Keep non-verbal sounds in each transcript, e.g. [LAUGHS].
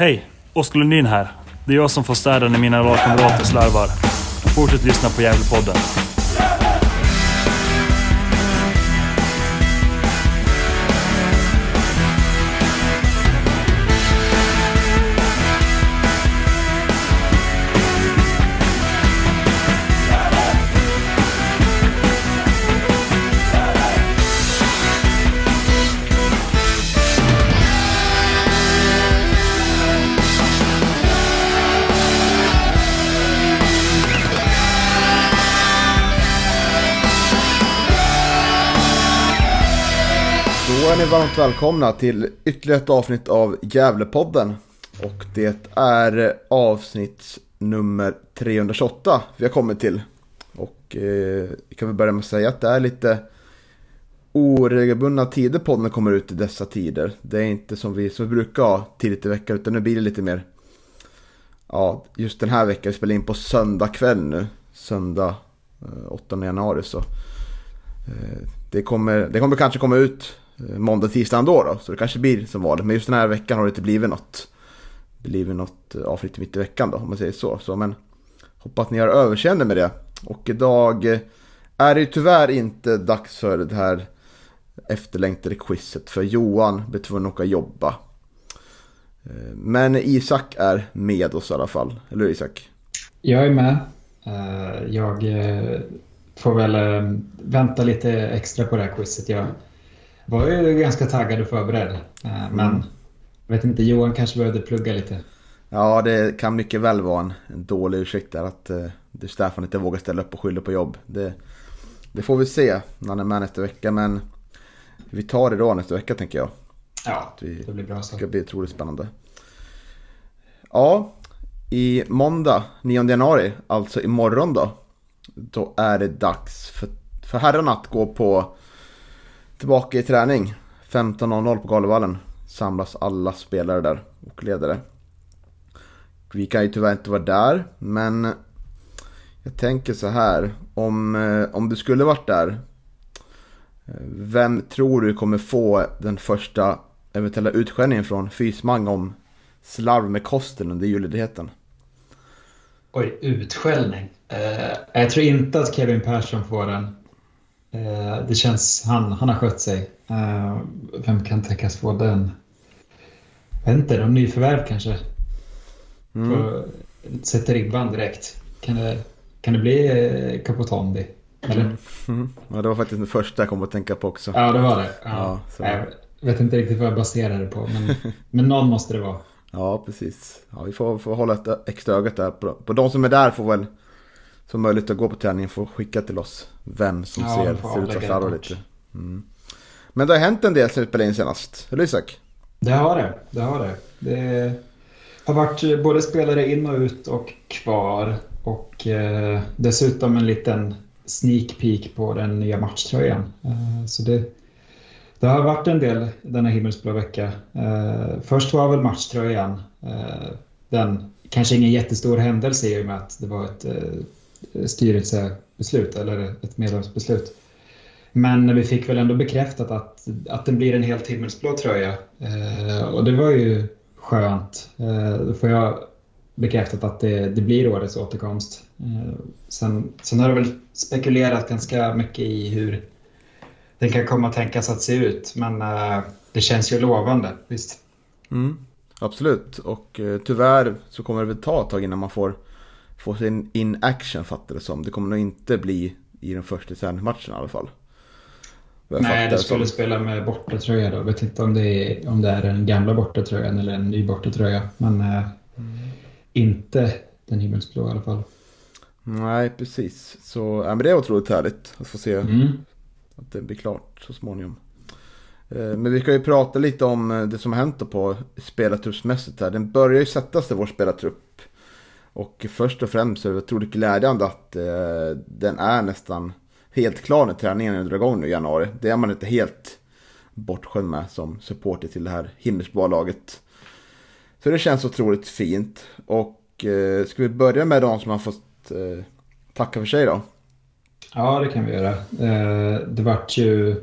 Hej! Oskar Lundin här. Det är jag som får städa när mina lagkamrater slarvar. Fortsätt lyssna på Gävlepodden. Varmt välkomna till ytterligare ett avsnitt av Gävlepodden. Och det är avsnitt nummer 328 vi har kommit till. Och eh, vi kan väl börja med att säga att det är lite oregelbundna tider podden kommer ut i dessa tider. Det är inte som vi, som vi brukar ha tidigt i veckan utan nu blir det lite mer Ja, just den här veckan, vi spelar in på söndag kväll nu. Söndag eh, 8 januari så. Eh, det, kommer, det kommer kanske komma ut Eh, måndag, tisdag ändå då. Så det kanske blir som vanligt. Men just den här veckan har det inte blivit något. Blivit något eh, avsnitt mitt i veckan då om man säger så. så men hoppas ni har överseende med det. Och idag eh, är det ju tyvärr inte dags för det här efterlängtade quizet. För Johan blir tvungen att åka och jobba. Men Isak är med oss i alla fall. Eller hur Isak? Jag är med. Jag får väl vänta lite extra på det här quizet. Jag var ju ganska taggad och förberedd. Eh, Men jag vet inte, Johan kanske behövde plugga lite. Ja, det kan mycket väl vara en, en dålig ursäkt där att eh, det Stefan inte vågar ställa upp och skylla på jobb. Det, det får vi se när han är med nästa vecka, men vi tar det då nästa vecka tänker jag. Ja, vi, det blir bra det så. ska bli otroligt spännande. Ja, i måndag 9 januari, alltså imorgon då, då är det dags för, för herrarna att gå på tillbaka i träning. 15.00 på Galevallen samlas alla spelare där och ledare. Vi kan ju tyvärr inte vara där, men jag tänker så här. Om, eh, om du skulle varit där, eh, vem tror du kommer få den första eventuella utskällningen från Fysmang om slarv med kosten under julledigheten? Oj, utskällning. Eh, Jag tror inte att Kevin Persson får den. Eh, Det känns, han, han har skött sig. Eh, Vem kan tänkas få den? Jag vet inte, någon nyförvärv kanske? Mm. Sätter ribban direkt. Kan det, kan det bli eh, Capotondi? Eller? Mm. Ja, det var faktiskt den första jag kom att tänka på också. Ja, det var det. Ja. Ja, Jag vet inte riktigt vad jag baserar det på, men, [LAUGHS] men någon måste det vara. Ja, precis. Ja, vi får, får hålla ett extra öga där. På, på de som är där får väl som möjligt att gå på träningen får skicka till oss vem som Ja, ser, ser ut att slarva lite. Mm. Men det har hänt en del sen vi spelade in senast. Eller Isak? Det har det. Det har det. Det har varit både spelare in och ut och kvar. Och eh, dessutom en liten sneak peek på den nya matchtröjan. Eh, så det, det har varit en del denna himmelsblå vecka. Eh, först var väl matchtröjan. Eh, den kanske ingen jättestor händelse i och med att det var ett eh, styrelsebeslut eller ett medlemsbeslut. Men vi fick väl ändå bekräftat att, att den blir en helt himmelsblå tröja. Eh, och det var ju skönt. Eh, då får jag bekräftat att det, det blir årets återkomst. Eh, sen, sen har det väl spekulerat ganska mycket i hur den kan komma att tänkas att se ut. Men eh, det känns ju lovande, visst. Mm. Absolut. Och eh, tyvärr så kommer det väl ta ett tag innan man får, får sin in action fattar det som. Det kommer nog inte bli i den första träningsmatchen i alla fall. Jag Nej, det skulle som. spela med bortatröja då. Jag vet inte om det är, om det är den gamla bortatröjan eller en ny bortatröja. Men eh, inte den himmelsblå i alla fall. Nej, precis. Så ja, men det är otroligt härligt att få se Mm. att det blir klart så småningom. Eh, Men vi ska ju prata lite om eh, det som har hänt på spelartruppsmässigt här. Den börjar ju sätta sig vår spelartrupp. Och först och främst så är det otroligt glädjande att eh, den är nästan helt klar när träningen drar igång nu i januari. Det är man inte helt bortskämd med som supporter till det här himmelsblå laget. Så det känns otroligt fint. Och eh, ska vi börja med de som har fått eh, tacka för sig då? Ja, det kan vi göra. Eh, Det vart ju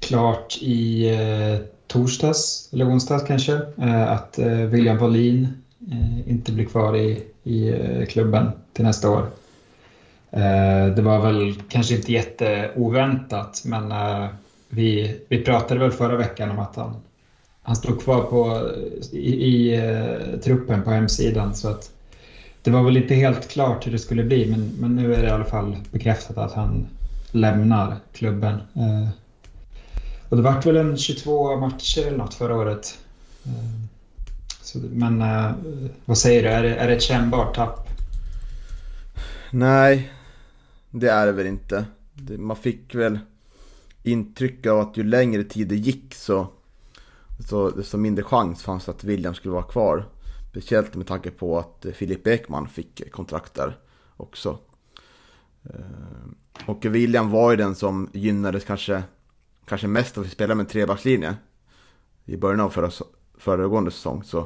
klart i eh, torsdags eller onsdags kanske eh, att eh, William Wallin Eh, inte blir kvar i, i eh, klubben till nästa år. Eh, det var väl kanske inte jätteoväntat men vi, vi pratade väl förra veckan om att han, han stod kvar på, i, i truppen på hemsidan så att det var väl inte helt klart hur det skulle bli men, men nu är det i alla fall bekräftat att han lämnar klubben. Och det vart väl en 22 matcher eller något förra året. Så, men eh, vad säger du, är det, är det ett kännbart tapp? Nej, det är det väl inte. Det, man fick väl intryck av att ju längre tid det gick så, så desto mindre chans fanns att William skulle vara kvar. Speciellt med tanke på att Filip Ekman fick kontrakt där också. Eh, och William var ju den som gynnades kanske, kanske mest av att spela med trebackslinje. I början av förra, föregående säsong. Så,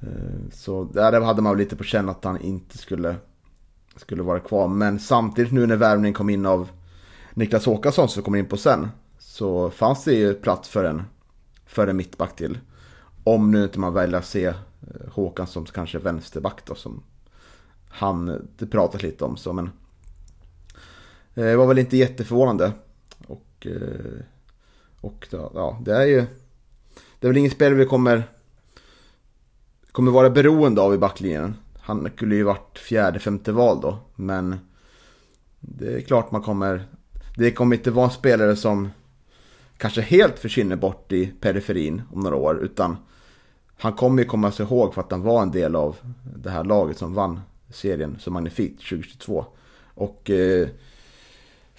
eh, så där hade man lite på känn att han inte skulle, skulle vara kvar. Men samtidigt nu när värvningen kom in av Niklas Håkansson som kommer in på sen. Så fanns det ju plats för en, för en mittback till. Om nu inte man väljer att se eh, Håkansson som kanske vänsterback då som han, det pratat lite om så men eh, det var väl inte jätteförvånande. Och, och ja, det är ju... Det är väl inget spelare vi kommer, kommer vara beroende av i backlinjen. Han skulle ju varit fjärde, femte val då. Men det är klart man kommer... Det kommer inte vara en spelare som kanske helt försvinner bort i periferin om några år. Utan han kommer ju komma sig ihåg för att han var en del av det här laget som vann serien så magnifikt 2022. Och eh,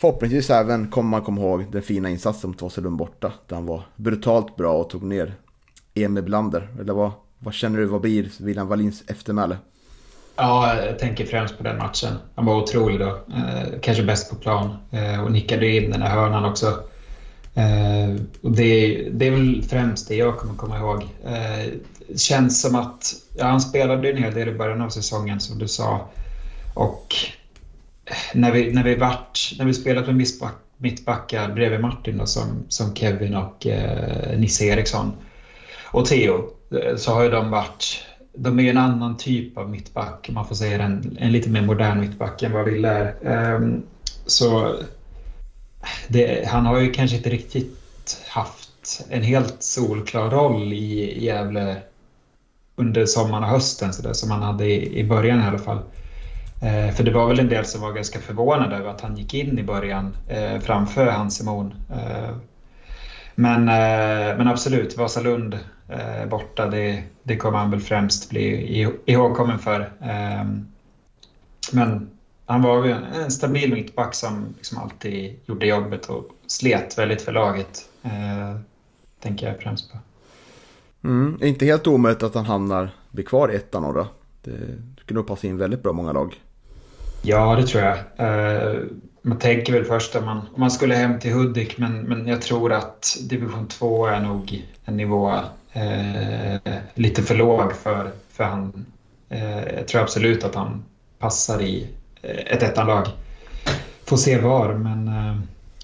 Förhoppningsvis även kommer man komma ihåg den fina insatsen mot Vasalund borta. Där han var brutalt bra och tog ner Emil Blander. Eller vad, vad känner du, vad blir William Wallins eftermäle? Ja, jag tänker främst på den matchen. Han var otrolig då. Eh, kanske bäst på plan eh, och nickade in den där hörnan också. Eh, och det, det är väl främst det jag kommer komma ihåg. Eh, känns som att ja, han spelade en hel del i början av säsongen som du sa. Och när vi, när vi, vart, när vi spelat med mittbackar bredvid Martin då, som, som Kevin och eh, Nisse Eriksson och Theo eh, så har ju de varit de är en annan typ av mittback, man får säga en, en lite mer modern mittback än vad Wille är. Um, så det, han har ju kanske inte riktigt haft en helt solklar roll i, i Gävle under sommaren och hösten så där, som han hade i, i början i alla fall. Eh, för det var väl en del som var ganska förvånade över att han gick in i början eh, framför Hans Simon. Eh, men, eh, men absolut, Vasalund eh, borta, det, det kommer han väl främst bli ihågkommen för. Eh, men han var en stabil mittback som liksom alltid gjorde jobbet och slet väldigt för laget. Tänker jag främst på. Mm, inte helt omöjligt att han hamnar, blir kvar i ettan då. Det skulle nog passa in väldigt bra många lag. Ja, det tror jag. Uh, man tänker väl först om man, om man skulle hem till Hudik, men, men jag tror att division 2 är nog en nivå uh, lite för låg för, för han. Uh, jag tror absolut att han passar i ett ettanlag. Får se var, men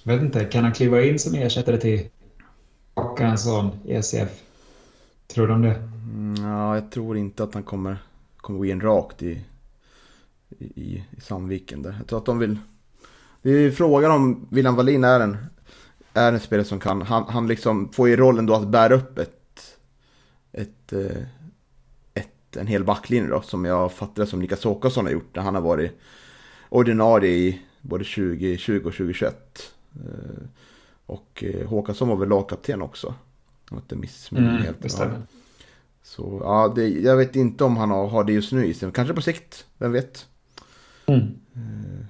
jag vet inte. Kan han kliva in som ersättare till Håkansson i ECF? Tror de det? Mm, ja, jag tror inte att han kommer, kommer gå in rakt i i, i Sandviken där. Jag tror att de vill... Det är frågan om William Wallin är en, är en spelare som kan, han, han liksom får ju rollen då att bära upp ett, ett, eh, ett, en hel backlinje då, som jag fattar som Niklas Håkansson har gjort när han har varit ordinarie i både 2020 och 2021. Eh, och eh, Håkansson var väl lagkapten också. Om jag inte missminner mm, helt. Ja. Så ja, det, jag vet inte om han har, har det just nu i sig. Kanske på sikt, vem vet. Mm.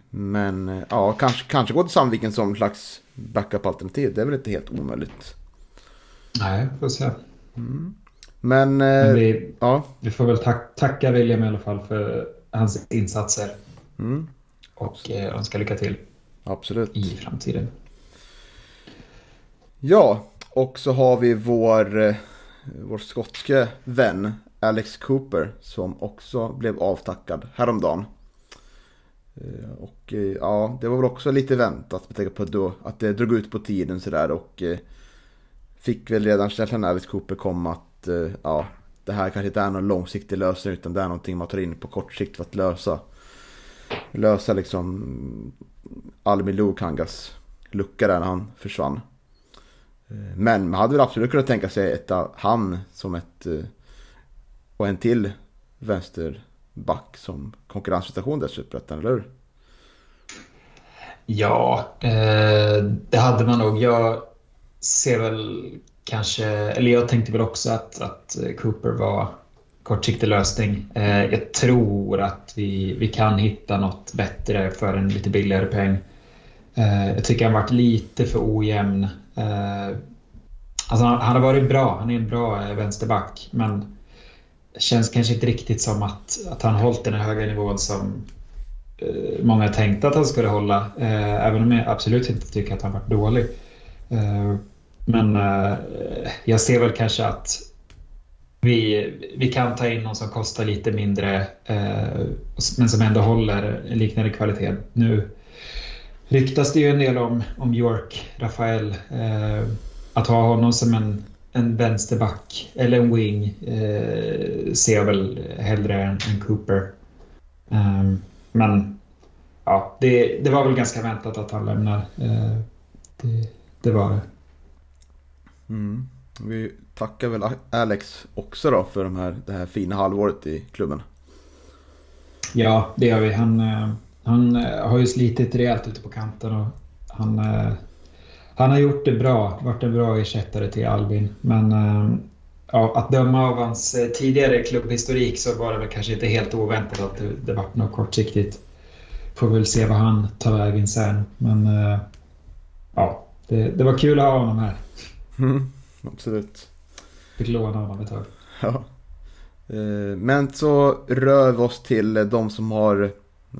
Men eh, ja, kanske, kanske gå till Sandviken som slags backup-alternativ. Det är väl inte helt omöjligt. Nej, får se. Mm. Men, Men vi, eh, ja. vi får väl tack, tacka William i alla fall för hans insatser. Mm. Och eh, önska lycka till. Absolut. I framtiden. Ja, och så har vi vår, vår skotske vän Alex Cooper som också blev avtackad häromdagen. Eh, och eh, ja, det var väl också lite väntat med tanke på då, att det drog ut på tiden sådär och eh, fick väl redan känslan när Alice Cooper kom att eh, ja, det här kanske inte är någon långsiktig lösning utan det är någonting man tar in på kort sikt för att lösa. Lösa liksom Albin Lukangas lucka där när han försvann. Eh, men man hade väl absolut kunnat tänka sig ett, han som ett och en till vänster back som konkurrenssituation dessutom, eller hur? Ja, eh, det hade man nog. Jag ser väl kanske, eller jag tänkte väl också att, att Cooper var kortsiktig lösning. Eh, jag tror att vi, vi kan hitta något bättre för en lite billigare peng. Eh, jag tycker han varit lite för ojämn. Eh, alltså han, han har varit bra, han är en bra eh, vänsterback, men det känns kanske inte riktigt som att, att han hållit den höga nivån som eh, många tänkte att han skulle hålla. Eh, även om jag absolut inte tycker att han varit dålig. Eh, men jag ser väl kanske att vi, vi kan ta in någon som kostar lite mindre eh, men som ändå håller liknande kvalitet. Nu ryktas det ju en del om, om York, Rafael. Eh, att ha honom som en, en vänsterback eller en wing eh, ser jag väl hellre än, än Cooper. Eh, men ja, det, det var väl ganska väntat att han lämnar. Eh, det, det var det. Mm. Vi tackar väl Alex också då för de här, det här fina halvåret i klubben. Ja, det gör vi. Han, eh, han eh, har ju slitit rejält ute på kanten och han, eh, han har gjort det bra. Varit en bra ersättare till Albin. Men ja, att döma av hans tidigare klubbhistorik så var det väl kanske inte helt oväntat att det, det vart något kortsiktigt. Får väl se vad han tar vägen sen. Men ja, det, det var kul att ha honom här. Mm, absolut. Fick låna honom ett tag. Ja. Eh, men så rör vi oss till de som har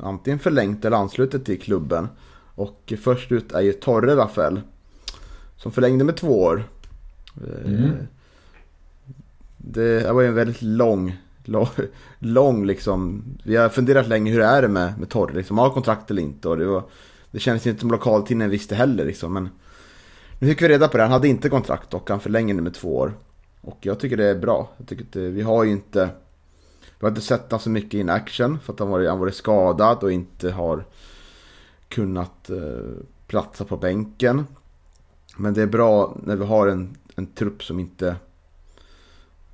antingen förlängt eller anslutit till klubben. Och först ut är ju Torre Rafael. Som förlängde med två år. Eh, mm. Det var ju en väldigt lång, lång, lång liksom. Vi har funderat länge hur det är det med, med Torre. Liksom, har kontrakt eller inte. Och det, var, det kändes inte som lokaltidningen visste heller. Liksom, men nu fick vi reda på det. Han hade inte kontrakt och han förlänger nu med två år. Och jag tycker det är bra. Jag tycker det, vi har ju inte... Vi har inte sett honom så mycket in action för att han varit, han varit skadad och inte har kunnat eh, platsa på bänken. Men det är bra när vi har en, en trupp som inte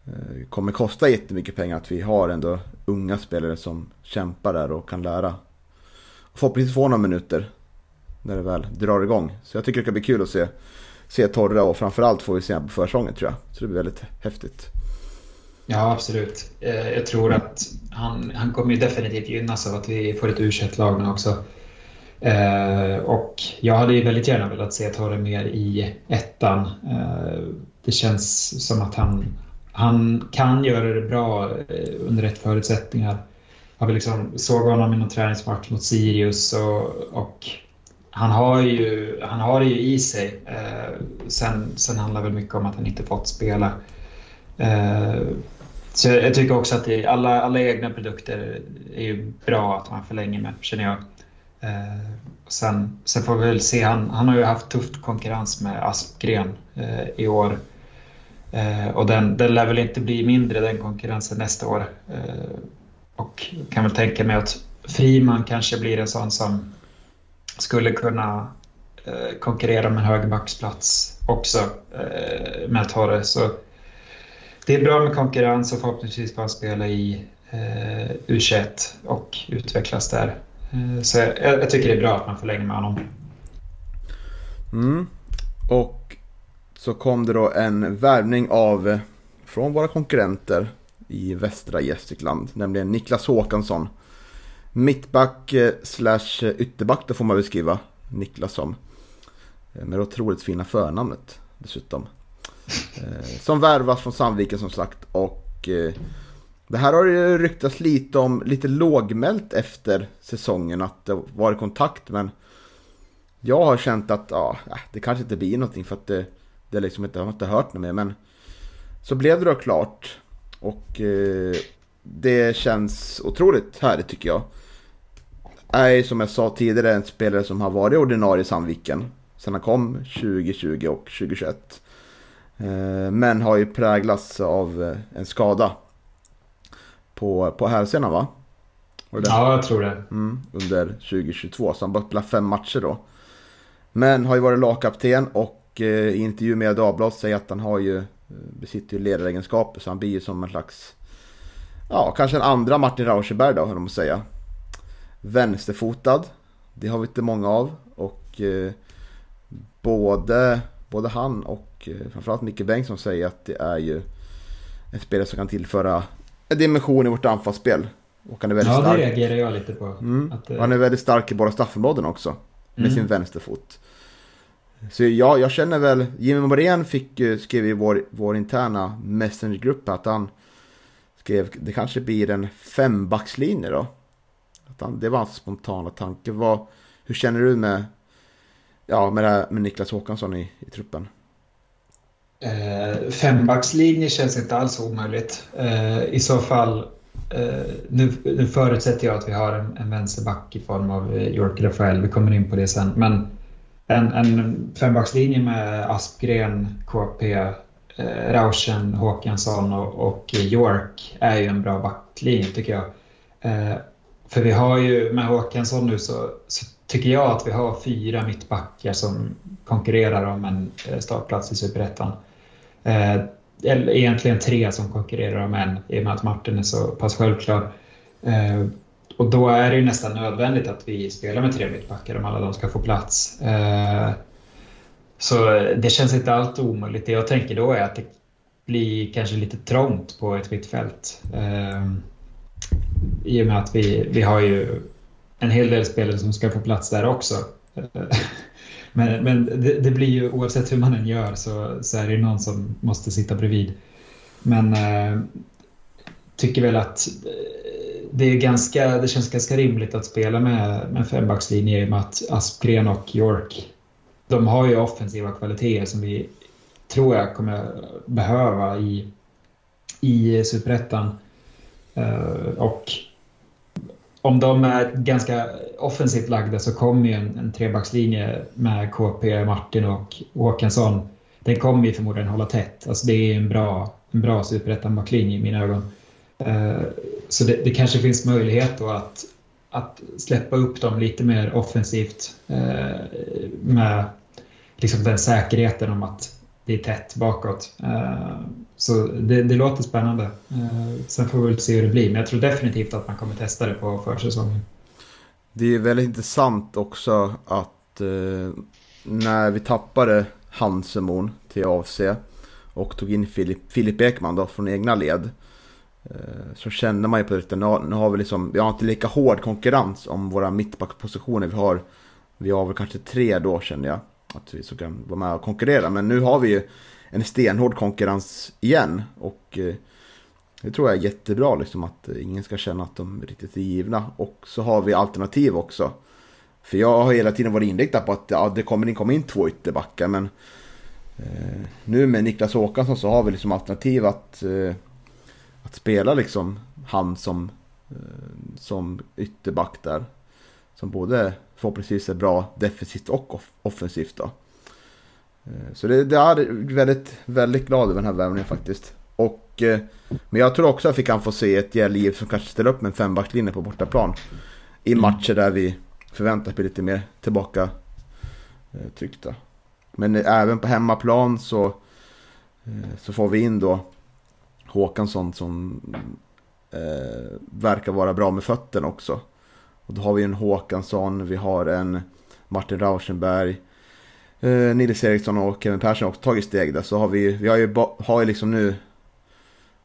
eh, kommer kosta jättemycket pengar. Att vi har ändå unga spelare som kämpar där och kan lära. Och förhoppningsvis få några minuter när det väl drar igång. Så jag tycker det kan bli kul att se se Torra och framförallt får vi se på försäsongen tror jag. Så det blir väldigt häftigt. Ja, absolut. Eh, jag tror att han, han kommer ju definitivt gynnas av att vi får ett u lag nu också. Eh, och jag hade ju väldigt gärna velat se Torre mer i ettan. Eh, det känns som att han, han kan göra det bra eh, under rätt förutsättningar. Jag liksom såg honom i någon träningsmatch mot Sirius och, och han har ju, han har det ju i sig. Eh, sen, sen handlar det väl mycket om att han inte fått spela. Eh, så jag tycker också att det, alla, alla egna produkter är ju bra att man förlänger med, känner jag. Eh, sen, sen får vi väl se, han, han har ju haft tufft konkurrens med Aspgren eh, i år. Eh, och den, den lär väl inte bli mindre den konkurrensen nästa år. Eh, och kan väl tänka mig att Friman kanske blir en sån som skulle kunna eh, konkurrera med en högerbacksplats också eh, med Torre. Så det är bra med konkurrens och förhoppningsvis får han spela i eh, U21 och utvecklas där. Eh, så jag, jag, tycker det är bra att man förlänger med honom. Mm. Och så kom det då en värvning av eh, från våra konkurrenter i västra Gästrikland, nämligen Niklas Håkansson Mittback eh, slash ytterback, det får man beskriva Niklas som. Med det otroligt fina förnamnet dessutom. Som värvas från Sandviken som sagt. Och det här har ju ryktats lite om, lite lågmält efter säsongen. Att det varit kontakt men jag har känt att ja, äh, det kanske inte blir någonting för att det, det liksom inte, jag har inte hört något mer. Men så blev det då klart. Och eh, det känns otroligt härligt tycker jag är som jag sa tidigare en spelare som har varit ordinarie i Sandviken. Sen han kom 2020 och 2021. Eh, men har ju präglats av eh, en skada på, på hälsenan va? Ja, jag tror det. Mm, under 2022, så han bara spelat fem matcher då. Men har ju varit lagkapten och eh, i intervju med Dagbladet säger att han har ju, besitter ju ledaregenskaper så han blir ju som en slags, ja kanske en andra Martin Rauschenberg då, höll man säga. Vänsterfotad, det har vi inte många av och eh, både, både han och eh, framförallt Micke Bengtsson säger att det är ju en spelare som kan tillföra dimension i vårt anfallsspel. Och han är väldigt ja, stark. det reagerar jag lite på. Mm. Att, han är väldigt stark i båda straffområden också. Med mm. sin vänsterfot. Så ja, jag känner väl, Jimmy Morén fick, skrev i vår, vår interna messengergrupp att han skrev, det kanske blir en fembackslinje då. Att han, det var hans spontana tanke. Vad, hur känner du med, ja, med, här, med Niklas Håkansson i, i truppen? Eh, fembackslinje känns inte alls omöjligt. Eh, I så fall, eh, nu, nu förutsätter jag att vi har en, en vänsterback i form av eh, York Rafael. Vi kommer in på det sen. Men en, en fembackslinje med Aspgren, KP, eh, Rauschen, Håkansson och, och, York är ju en bra backlinje tycker jag. Eh, för vi har ju med Håkansson nu så, så, tycker jag att vi har fyra mittbackar som konkurrerar om en eh, startplats i Superettan. Eh, eller egentligen tre som konkurrerar om en i och med att Martin är så pass självklar. Eh, och då är det ju nästan nödvändigt att vi spelar med tre mittbackar om alla de ska få plats. Eh, så det känns inte allt omöjligt. Det jag tänker då är att det blir kanske lite trångt på ett mittfält. Eh, I och med att vi, vi har ju en hel del spelare som ska få plats där också. Eh, men, men det, det, blir ju oavsett hur man än gör så, så är det någon som måste sitta bredvid. Men eh, tycker väl att eh, det, är ganska, det känns ganska rimligt att spela med, med fembackslinje i och med att Aspgren och York de har ju offensiva kvaliteter som vi tror jag kommer behöva i, i Superettan. Eh, och om de är ganska offensivt lagda så kommer ju en, en trebackslinje med KP, Martin och Håkansson. Den kommer ju förmodligen hålla tätt. Alltså det är en bra, en bra superettan-backlinje i mina ögon. Eh, så det, det, kanske finns möjlighet då att, att släppa upp dem lite mer offensivt eh, med liksom den säkerheten om att det är tätt bakåt. Eh, så det, det, låter spännande. Eh, sen får vi väl se hur det blir, men jag tror definitivt att man kommer testa det på försäsongen. Det är väldigt intressant också att eh, när vi tappade Hansemon till AFC och tog in Filip, Filip Ekman då från egna led Eh, så kände man ju på det, nu har vi liksom, vi har inte lika hård konkurrens om våra mittbackpositioner vi har. Vi har väl kanske tre då känner jag, att vi så kan vara med och konkurrera. Men nu har vi ju en stenhård konkurrens igen. Och eh, det tror jag är jättebra liksom att eh, ingen ska känna att de riktigt är givna. Och så har vi alternativ också. För jag har hela tiden varit inriktad på att ja, det kommer in, kommer in två ytterbackar. Men eh, nu med Niklas Håkansson så har vi liksom alternativ att eh, att spela liksom han som, eh, som ytterback där. Som både förhoppningsvis är bra defensivt och offensivt då. Eh, så det, det är väldigt, väldigt glad över den här värvningen faktiskt. Och, eh, men jag tror också att vi kan få se ett Liv som kanske ställer upp med en fembackslinje på bortaplan. I mm. matcher där vi förväntar oss bli lite mer tillbaka tryckta. Men även på hemmaplan så, så får vi in då Håkansson som eh, verkar vara bra med fötterna också. Och då har vi en Håkansson, vi har en Martin Rauschenberg, eh, Nils Eriksson och Kevin Persson också tagit steg där. Så har vi, vi har ju, har ju liksom nu,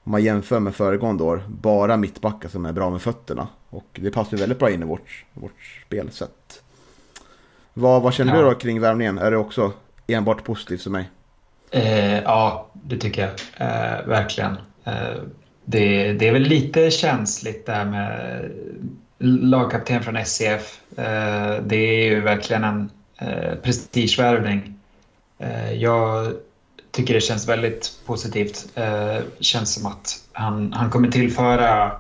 om man jämför med föregående år, bara mittbackar som är bra med fötterna. Och det passar väldigt bra in i vårt, vårt spelsätt. Vad, vad känner ja. du då kring värvningen? Är det också enbart positivt för mig? Eh, ja, det tycker jag. Eh, verkligen. Eh, det, det, är väl lite känsligt det här med lagkapten från SCF. Eh, det är ju verkligen en eh, prestigevärvning. Eh, jag tycker det känns väldigt positivt. Det känns som att han, han kommer tillföra,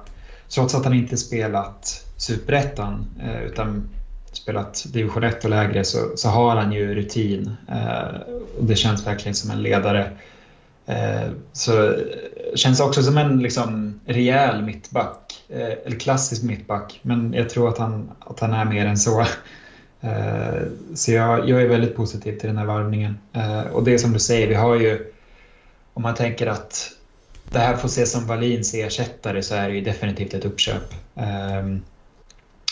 trots att han inte spelat superettan eh, utan spelat division 1 och lägre så, så har han ju rutin. Och det känns verkligen som en ledare Eh, så känns också som en liksom, rejäl mittback. Eh, eller klassisk mittback. Men jag tror att han, att han är mer än så. Eh, så jag, jag är väldigt positiv till den här varvningen. Eh, och det är som du säger, vi har ju... Om man tänker att det här får ses som Wallins ersättare så är det ju definitivt ett uppköp. Ehm,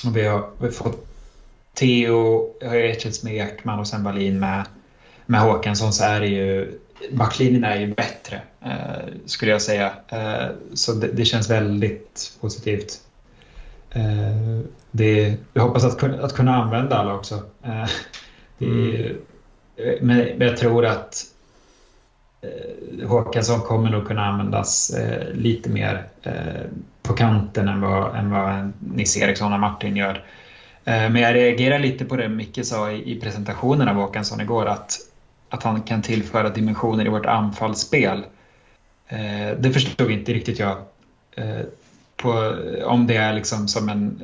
och vi, har, vi har fått Theo har ju ersatts med Ekman och sen Wallin med, med Håkansson så är det ju backlinjen är ju bättre eh, skulle jag säga. Så det, det, känns väldigt positivt. Uh, det, jag hoppas att, att kunna använda alla också. Det, mm. men, men jag tror att eh, Håkansson kommer nog kunna användas eh, lite mer eh, på kanten än vad, än vad Nils Eriksson och Martin gör. Eh, men jag reagerar lite på det Micke sa i, i presentationen av Håkansson igår att, att han kan tillföra dimensioner i vårt anfallsspel. Eh, det förstod inte riktigt jag. Eh, på, om det är liksom som en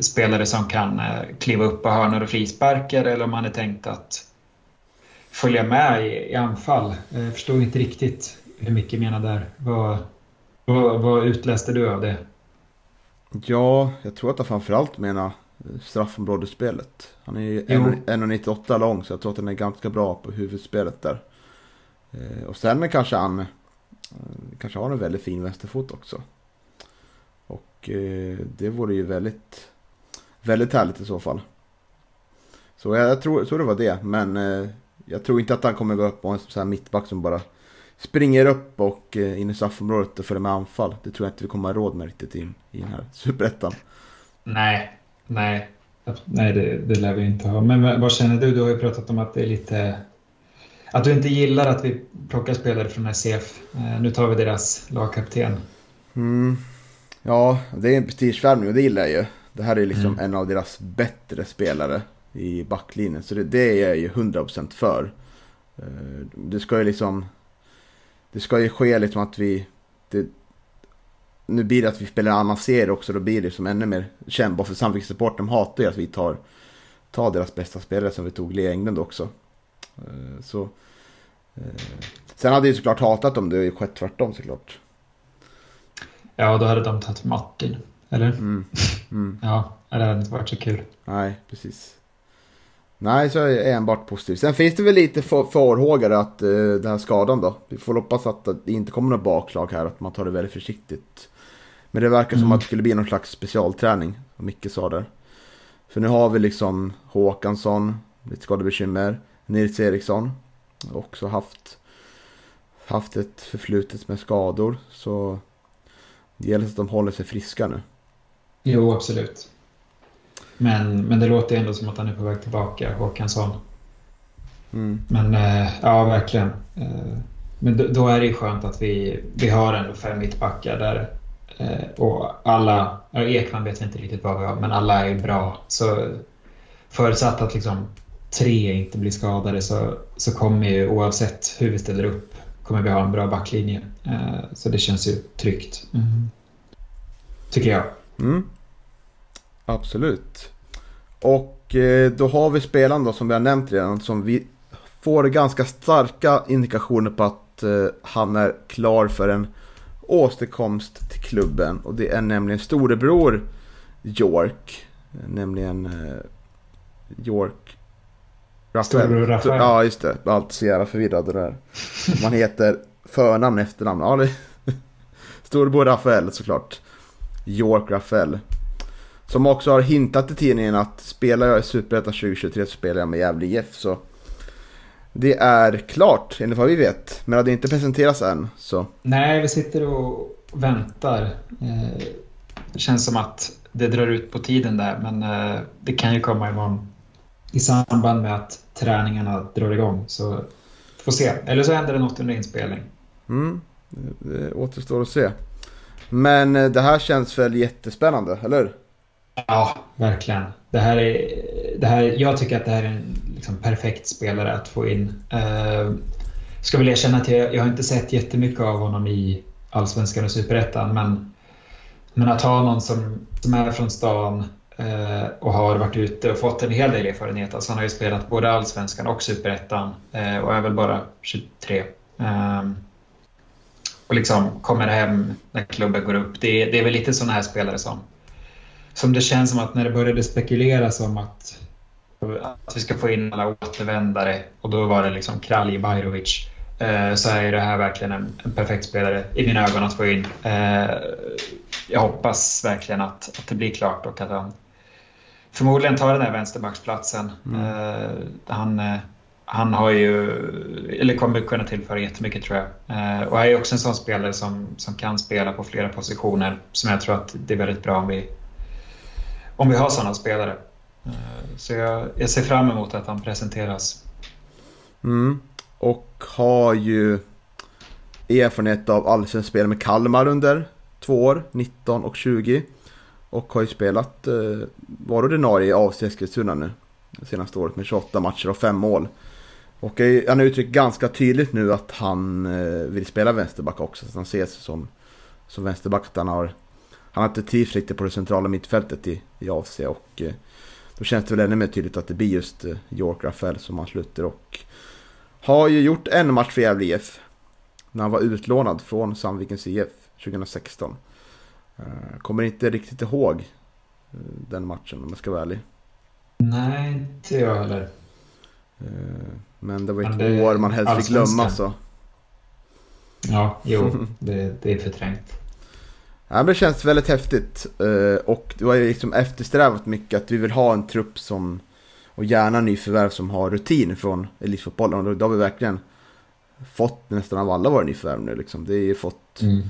spelare som kan kliva upp på hörnor och frisparkar eller om han är tänkt att följa med i, i anfall. Jag förstod inte riktigt hur mycket menar där. Vad, vad, vad utläste du av det? Ja, jag tror att han framförallt menar straffområdesspelet. Han är ju 1,98 lång så jag tror att han är ganska bra på huvudspelet där. Eh, och sen kanske han eh, kanske har en väldigt fin vänsterfot också. Och eh, det vore ju väldigt, väldigt härligt i så fall. Så jag, jag tror, tror det var det, men jag tror inte att han kommer gå upp på en sån här mittback som bara springer upp och eh, in i straffområdet och följer med anfall. Det tror jag inte vi kommer ha råd med riktigt i, i den här superettan. Nej, nej. Nej, det, det lär vi inte ha. Men vad känner du? Du har ju pratat om att det är lite... Att du inte gillar att vi plockar spelare från SCF. Eh, nu tar vi deras lagkapten. Mm. Ja, det är en prestigevärvning och det gillar jag ju. Det här är liksom mm. en av deras bättre spelare i backlinjen. Så det, det är jag ju 100% för. Eh, det ska ju liksom... Det ska ju ske liksom att vi... Det, nu blir det att vi spelar en annan serie också. Då blir det som ännu mer kännbart. För Sandviken-supporten hatar ju att vi tar, tar deras bästa spelare som vi tog Lea Englund också. Eh, så... Eh, sen hade jag såklart hatat om det skett tvärtom såklart. Ja, då hade de tagit Martin. Eller? Mm. Mm. [LAUGHS] ja, det hade inte varit så kul. Nej, precis. Nej, så är jag enbart positiv. Sen finns det väl lite farhågor att uh, den här skadan då. Vi får hoppas att det inte kommer något bakslag här, att man tar det väldigt försiktigt. Men det verkar mm. som att det skulle bli någon slags specialträning, som Micke sa där. För nu har vi liksom Håkansson, lite skadebekymmer. Nils Eriksson, också haft, haft ett förflutet med skador. Så det gäller att de håller sig friska nu. Jo, absolut. Men, men det låter ändå som att han är på väg tillbaka, Håkansson. Mm. Men äh, ja, verkligen. Äh, men då, då, är det ju skönt att vi, vi har ändå fem mittbackar där. Äh, och alla, Ekman vet vi inte riktigt vad vi har, men alla är bra. Så förutsatt att liksom tre inte blir skadade så, så kommer ju oavsett hur vi ställer upp kommer vi ha en bra backlinje. Så det känns ju tryggt. Mm. Tycker jag. Mm. Absolut. Och eh, då har vi spelaren då som vi har nämnt redan som vi får ganska starka indikationer på att eh, han är klar för en återkomst till klubben. Och det är nämligen storebror York. Nämligen eh, York Rafael. Rafael. Ja, just det. Allt så jävla förvirrad det där. Man heter förnamn efternamn. Ja, det... [LAUGHS] Storebror Rafael såklart. York Rafael. Som också har hintat i tidningen att spelar jag i Superettan 2023 så spelar jag med Gävle IF. Så det är klart enligt vad vi vet. Men det har inte presenterats än. Så. Nej, vi sitter och väntar. Eh, det känns som att det drar ut på tiden där. Men eh, det kan ju komma imorgon. I samband med att träningarna drar igång. Så får se. Eller så händer det något under inspelning. Mm, det återstår att se. Men eh, det här känns väl jättespännande, eller hur? Ja, verkligen. Det här är, det här, jag tycker att det här är en liksom perfekt spelare att få in. Uh, ska väl erkänna att jag, jag har inte sett jättemycket av honom i Allsvenskan och Superettan. Men, men att ha någon som, som är från stan Eh, och har varit ute och fått en hel del erfarenhet. Alltså han har ju spelat både Allsvenskan och Superettan eh, och är väl bara 23. Ehm, och liksom kommer hem när klubben går upp. Det, det är väl lite sådana här spelare som, som det känns som att när det började spekuleras om att, att vi ska få in alla återvändare och då var det liksom Kralj Bajrovic eh, så är det här verkligen en, en, perfekt spelare i mina ögon att få in. Jag hoppas verkligen att, att det blir klart och att han förmodligen tar den här vänsterbacksplatsen. Mm. Uh, han han har ju, eller kommer kunna tillföra jättemycket tror jag. Eh, och är också en sån spelare som, som kan spela på flera positioner. Som jag tror att det är väldigt bra om vi, om vi har sådana spelare. Eh, så jag, jag ser fram emot att han presenteras. Mm. Och har ju erfarenhet av allsvenskt spel med Kalmar under två år, 19 och 20. Och har ju spelat, eh, var ordinarie i AFC Eskilstuna nu. Senaste året med 28 matcher och 5 mål. Och han har uttryckt ganska tydligt nu att han eh, vill spela vänsterback också. Så att han ser sig som, som vänsterback. Att han har, han har inte trivts riktigt på det centrala mittfältet i, i AFC. Och eh, då känns det väl ännu mer tydligt att det blir just eh, York Rafael som han sluter. Och har ju gjort en match för Gävle IF. När han var utlånad från Sandvikens IF 2016. Kommer inte riktigt ihåg den matchen om jag ska vara ärlig. Nej, inte jag heller. Men det var ett det, år man helst fick glömma så. Ja, jo, [LAUGHS] det, det är förträngt. Ja, det känns väldigt häftigt. Eh, och det var ju liksom eftersträvat mycket att vi vill ha en trupp som och gärna nyförvärv som har rutin från elitfotbollen. Och då har vi verkligen fått nästan av alla våra nyförvärv nu. Liksom. Det är ju fått mm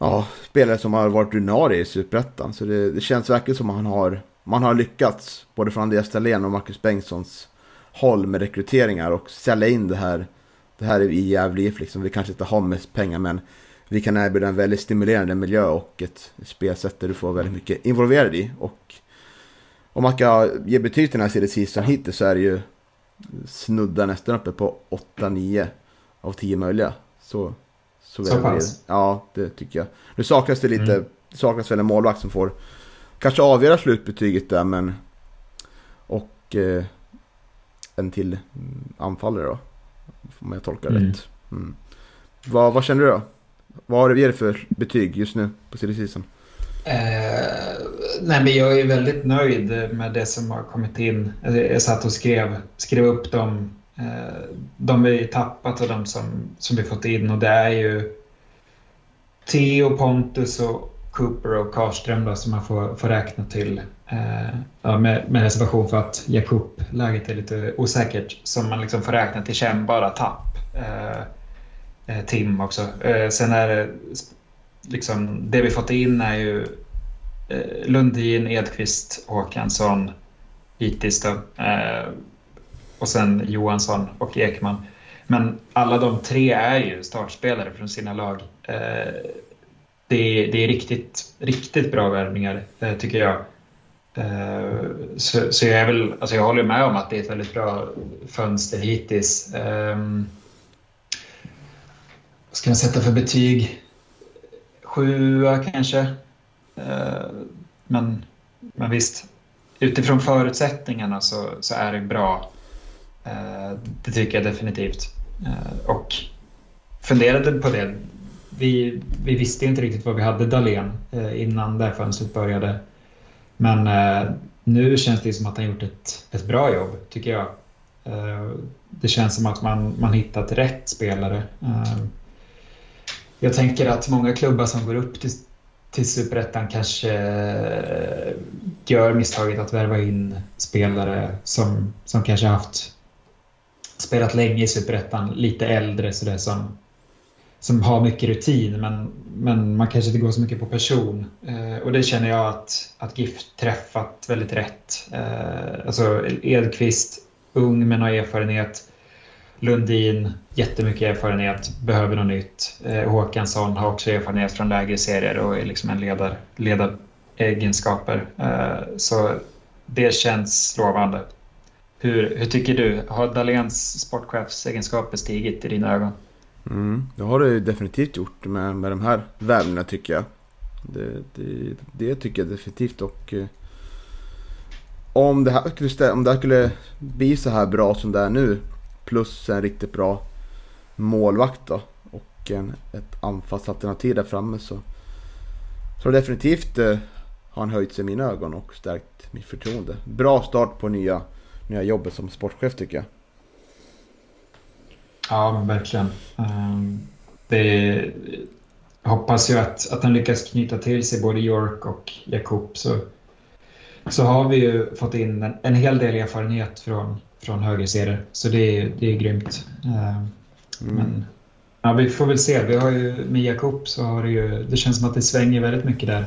ja, spelare som har varit ordinarie i Superettan. Så det, det, känns verkligen som att man har, man har lyckats. Både från Andreas Dahlén och Marcus Bengtssons håll med rekryteringar och sälja in det här. Det här i Gävle IF liksom. Vi kanske inte har mest pengar men vi kan erbjuda en väldigt stimulerande miljö och ett spelsätt där du får väldigt mycket involverad i. Och om man ska ge betyg till den här serien hittills så är det ju snudda nästan uppe på 8-9 av 10 möjliga. Så, så, så pass? Ja, det tycker jag. Nu saknas det lite, mm. saknas väl en målvakt som får kanske avgöra slutbetyget där men och eh, en till anfallare då. Om jag tolkar mm. rätt. Mm. Vad, vad känner du då? Vad har du för betyg just nu på silly season? Eh, nej men jag är väldigt nöjd med det som har kommit in. Jag satt och skrev, skrev upp dem, Eh, de vi tappat och de som, som vi fått in. Och det är ju Theo, Pontus och Cooper och Karström då, som man får, får räkna till Eh, ja, med, med reservation för att Jakob-läget är lite osäkert. Som man liksom får räkna till kännbara tapp. Eh, eh, Tim också. Eh, sen är det liksom, det vi fått in är ju eh, Lundin, Edqvist, Håkansson hittills då. Eh, och sen Johansson och Ekman. Men alla de tre är ju startspelare från sina lag. Eh, det, är, det är riktigt, riktigt bra värvningar eh, tycker jag. Eh, så, så, jag, är väl, alltså jag håller med om att det är ett väldigt bra fönster hittills. Ehm, vad ska man sätta för betyg? Sjua kanske. Eh, men, men visst, utifrån förutsättningarna så, så är det bra. Eh, det tycker jag definitivt. Eh, och funderade på det. Vi, vi visste inte riktigt vad vi hade Dalen eh, innan det här fönstret började. Men nu känns det som att han gjort ett, ett bra jobb, tycker jag. Det känns som att man, man hittat rätt spelare. Jag tänker att många klubbar som går upp till, till Superettan kanske gör misstaget att värva in spelare som, som kanske haft spelat länge i Superettan, lite äldre sådär som som har mycket rutin men, men man kanske inte går så mycket på person. Eh, och det känner jag att, att GIF träffat väldigt rätt. Eh, alltså Edqvist, ung men har erfarenhet. Lundin, jättemycket erfarenhet, behöver något nytt. Eh, Håkansson har också erfarenhet från lägre serier och är liksom en ledar, ledaregenskaper. Eh, så det känns lovande. Hur, hur tycker du? Har Dahléns sportchefsegenskaper stigit i dina ögon? Mm, det har det definitivt gjort med, med de här värvningarna tycker jag. Det, det, det, tycker jag definitivt och eh, om, det här skulle, om det här skulle bli så här bra som det är nu plus en riktigt bra målvakt då. Och en, ett anfallsalternativ där framme så. Så definitivt eh, har han höjt sig i mina ögon och stärkt mitt förtroende. Bra start på nya, nya jobbet som sportchef tycker jag. Ja, men verkligen. Um, det hoppas ju att, att han lyckas knyta till sig både York och Jakob. Så, så har vi ju fått in en, en hel del erfarenhet från, från högerserier. Så det är, det är grymt. Um, mm. Men ja, vi får väl se. Vi har ju, med Jakob så har det ju... Det känns som att det svänger väldigt mycket där.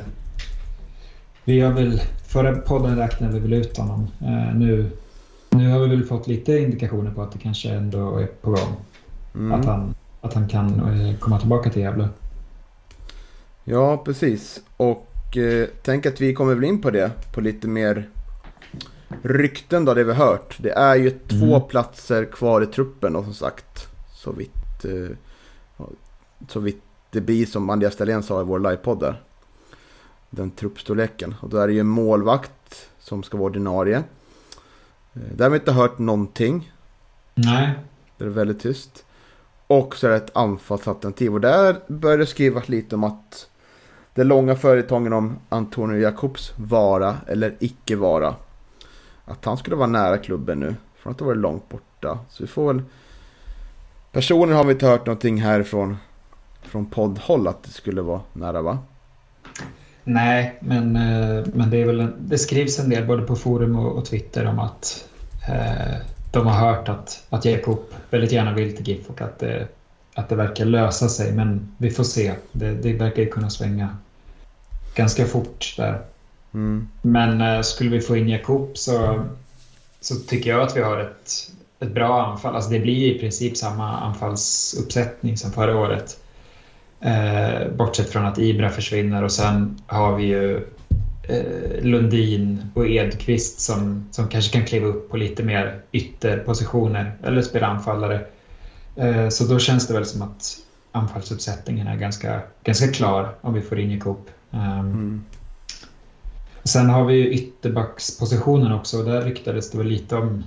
Vi har väl... Förra podden räknade vi väl ut honom. Uh, nu, nu har vi väl fått lite indikationer på att det kanske ändå är på gång. Mm. Att, han, att han kan uh, komma tillbaka till Gävle. Ja, precis. Och eh, tänk att vi kommer väl in på det. På lite mer rykten då, det vi har hört. Det är ju mm. två platser kvar i truppen och som sagt. Så vitt, eh, så vitt det blir som Andreas Dahlén sa i vår livepodd där. Den truppstorleken. Och då är det ju målvakt som ska vara ordinarie. Där har vi inte hört någonting. Nej. Det är väldigt tyst. Och så är det ett anfallsalternativ. Och där börjar det skrivas lite om att den långa följetongen om Antonio Jakobs vara eller icke vara. Att han skulle vara nära klubben nu. Från att ha varit långt borta. Så vi får väl... Personligen har vi inte hört någonting härifrån från poddhåll att det skulle vara nära va? Nej, men, eh, men det, är väl en, det skrivs en del både på forum och, och Twitter om att eh, de har hört att, att Jakob väldigt gärna vill till GIF och att det, att det verkar lösa sig. Men vi får se. Det, det verkar ju kunna svänga ganska fort där. Mm. Men eh, skulle vi få in Jakob så, så tycker jag att vi har ett, ett bra anfall. Alltså det blir i princip samma anfallsuppsättning som förra året. Eh, bortsett från att Ibra försvinner och sen har vi ju eh, Lundin och Edqvist som, som kanske kan kliva upp på lite mer ytterpositioner eller spela anfallare. Eh, så då känns det väl som att anfallsuppsättningen är ganska, ganska klar om vi får in Jakob. Um, mm. Sen har vi ytterbackspositionen också och där ryktades det väl lite om,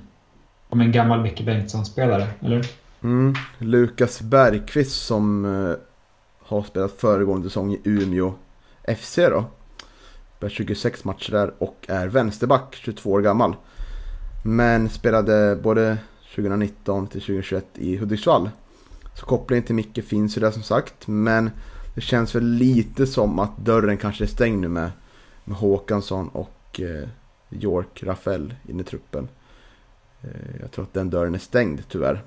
om en gammal Micke Bengtsson-spelare, eller? Mm. Lukas Bergqvist som uh, har spelat föregående säsong i Umeå FC då. Spelat 26 matcher där och är vänsterback, 22 år gammal. Men spelade både 2019 till 2021 i Hudiksvall. Så kopplingen till Micke finns ju där som sagt. Men det känns väl lite som att dörren kanske är stängd nu med, med Håkansson och eh, York Rafael in i truppen. Eh, jag tror att den dörren är stängd tyvärr.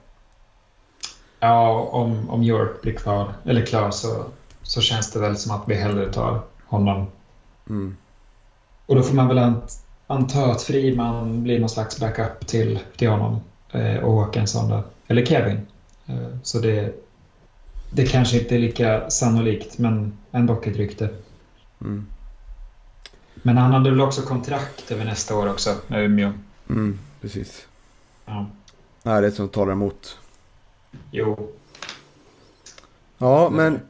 Ja, om, om York blir kvar, eller klar så, så känns det väl som att vi hellre tar honom. Mm. Och då får man väl anta att Friman blir någon slags backup till, till honom eh, och Håkansson. Eller Kevin. Eh, så det, det kanske inte är lika sannolikt, men ändå ett rykte. Mm. Men han hade väl också kontrakt över nästa år också med Umeå. Mm, precis. Ja. Nej, det är som talar emot. Jo. Ja, men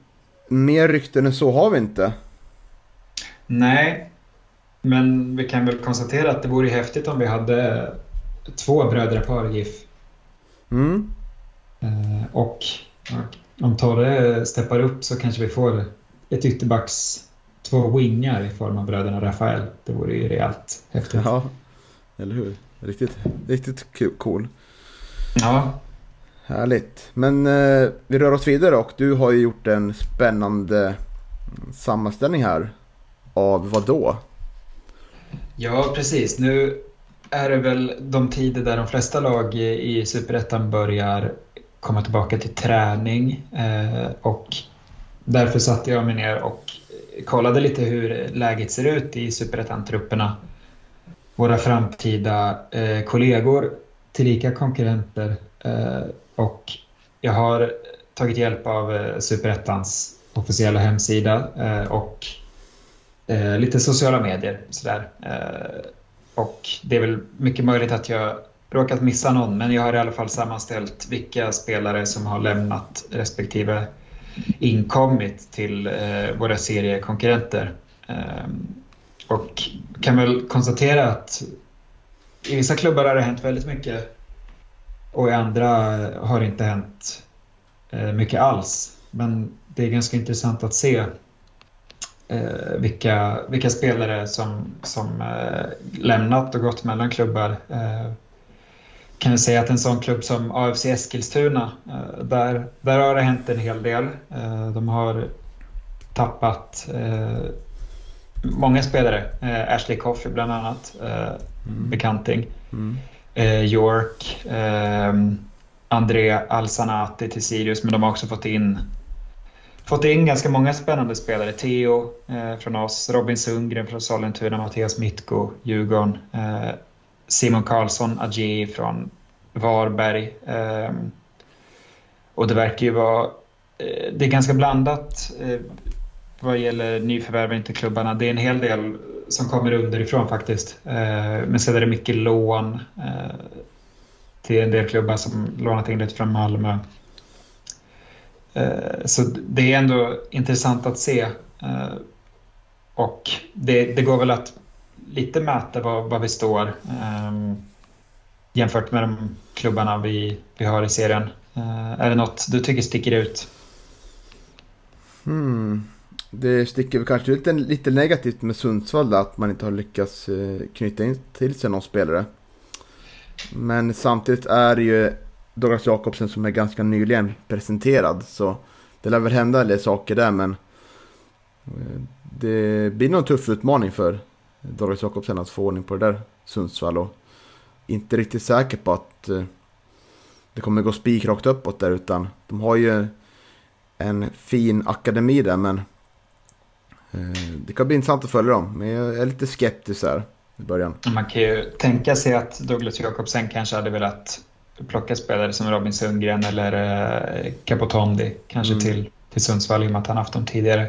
mer rykten än så har vi inte. Nej, men vi kan väl konstatera att det vore häftigt om vi hade två brödrapar i GIF. Mm. Eh, och om Torre steppar upp så kanske vi får ett ytterbacks två wingar i form av bröderna Rafael. Det vore ju rejält häftigt. Ja, eller hur? Riktigt, riktigt cool. Ja. Härligt. Men eh, vi rör oss vidare och du har ju gjort en spännande mm, sammanställning här. Av vad då? Ja, precis. Nu är det väl de tider där de flesta lag i Superettan börjar komma tillbaka till träning eh, och därför satte jag mig ner och kollade lite hur läget ser ut i superettan-trupperna. Våra framtida eh, kollegor, tillika konkurrenter Eh, och jag har tagit hjälp av eh, superettans officiella hemsida eh, och lite sociala medier. Sådär. Och det är väl mycket möjligt att jag råkat missa någon, men jag har i alla fall sammanställt vilka spelare som har lämnat respektive inkommit till våra seriekonkurrenter. Och kan väl konstatera att i vissa klubbar har det hänt väldigt mycket och i andra har det inte hänt eh, mycket alls. Men det är ganska intressant att se eh, vilka, vilka spelare som, som eh, lämnat och gått mellan klubbar. Eh, kan jag säga att en sån klubb som AFC Eskilstuna, eh, där, där har det hänt en hel del. Eh, de har tappat många spelare. Ashley Coffey bland annat, bekanting. Mm. Eh, York, ehm, André Alsanati till Sirius, men de har också fått in fått in ganska många spännande spelare. Theo eh, från oss, Robin Sundgren från Sollentuna, Mattias Mitko, Djurgården, eh, Simon Karlsson, Aji från Varberg. Eh, och det verkar ju vara... Eh, det är ganska blandat eh, vad gäller nyförvärven till klubbarna. Det är en hel del som kommer underifrån faktiskt. Eh, men sen är det mycket lån eh, till en del klubbar som lånat in lite från Malmö. Eh, så det är ändå intressant att se. Eh, och det, det går väl att lite mäta var, var vi står eh, jämfört med de klubbarna vi, vi har i serien. Eh, är det något du tycker sticker ut? Hmm. Det sticker kanske ut lite negativt med Sundsvall att man inte har lyckats eh, knyta in till sig någon spelare. Men samtidigt är det ju Douglas Jakobsen som är ganska nyligen presenterad. Så det lär väl hända en del saker där men eh, det blir nog en tuff utmaning för Douglas Jakobsen att få ordning på det där Sundsvall. Och inte riktigt säker på att eh, det kommer gå spikrakt uppåt där utan de har ju en fin akademi där men det kan bli intressant att följa dem. Men jag är lite skeptisk här i början. Man kan ju tänka sig att Douglas Jakobsen kanske hade velat plocka spelare som Robin Sundgren eller eh, Capotondi kanske mm. till, till Sundsvall i och med att han haft dem tidigare.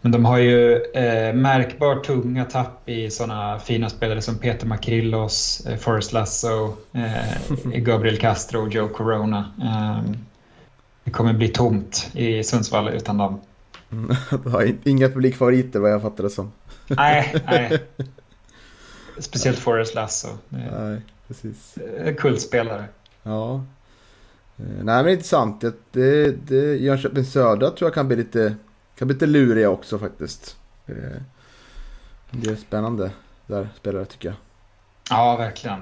Men de har ju eh, märkbart tunga tapp i sådana fina spelare som Peter Makrillos, eh, Forrest Lasso, eh, Gabriel Castro och Joe Corona. Eh, det kommer bli tomt i Sundsvall utan dem. [LAUGHS] Har inga publikfavoriter vad jag fattar det som. nej, nej. [LAUGHS] Speciellt Forrest Lasso. Nej, precis. Kultspelare. Ja. Eh, nej men intressant. Det, det, det, Jönköping Södra tror jag kan bli lite, kan bli lite luriga också faktiskt. Eh, det är spännande där spelare tycker jag. Ja, verkligen.